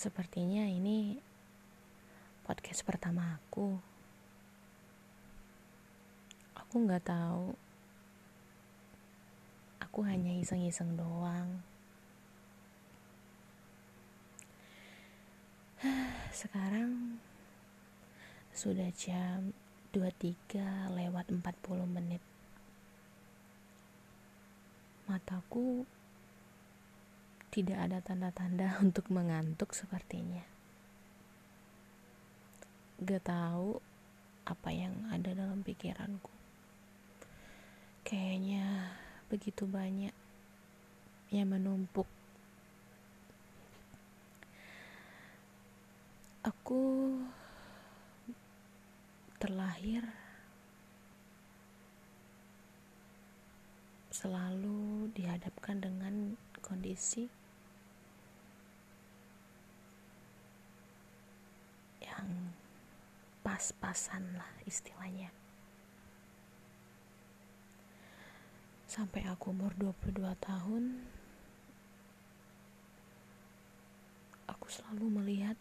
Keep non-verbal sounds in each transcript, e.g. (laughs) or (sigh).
Sepertinya ini podcast pertama aku. Aku nggak tahu. Aku hanya iseng-iseng doang. (sighs) Sekarang sudah jam 23 lewat 40 menit. Mataku tidak ada tanda-tanda (laughs) untuk mengantuk sepertinya. Gak tahu apa yang ada dalam pikiranku. Kayaknya begitu banyak yang menumpuk. Aku terlahir selalu dihadapkan dengan kondisi pas-pasan lah istilahnya. Sampai aku umur 22 tahun aku selalu melihat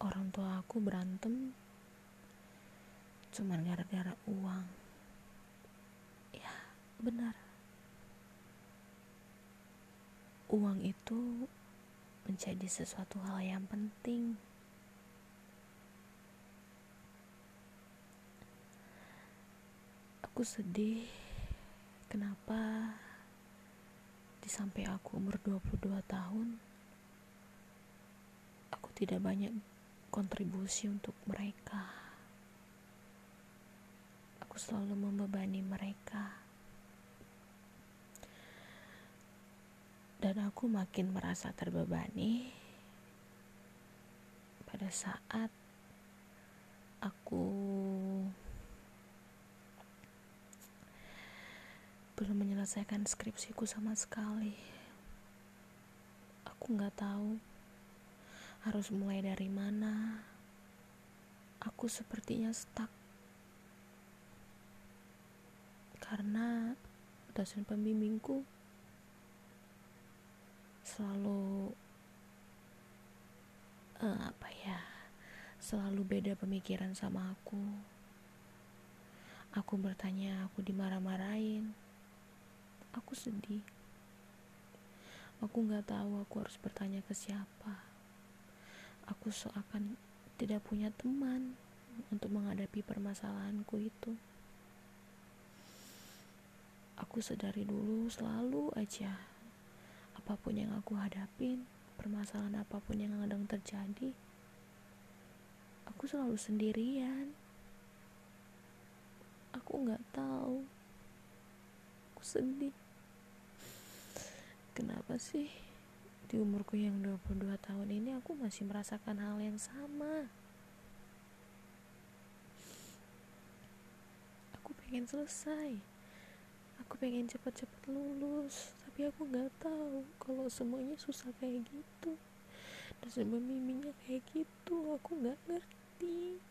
orang tua aku berantem cuman gara-gara uang. Ya benar. Uang itu menjadi sesuatu hal yang penting Aku sedih kenapa di sampai aku umur 22 tahun aku tidak banyak kontribusi untuk mereka. Aku selalu membebani mereka. Dan aku makin merasa terbebani pada saat aku belum menyelesaikan skripsiku sama sekali. Aku nggak tahu harus mulai dari mana. Aku sepertinya stuck karena dosen pembimbingku selalu uh, apa ya selalu beda pemikiran sama aku aku bertanya aku dimarah-marahin Aku sedih. Aku gak tahu aku harus bertanya ke siapa. Aku seakan tidak punya teman untuk menghadapi permasalahanku itu. Aku sedari dulu selalu aja apa pun yang aku hadapin, permasalahan apa pun yang kadang terjadi, aku selalu sendirian. Aku nggak tahu. Aku sedih kenapa sih di umurku yang 22 tahun ini aku masih merasakan hal yang sama aku pengen selesai aku pengen cepat-cepat lulus tapi aku nggak tahu kalau semuanya susah kayak gitu. Dan miminya kayak gitu aku nggak ngerti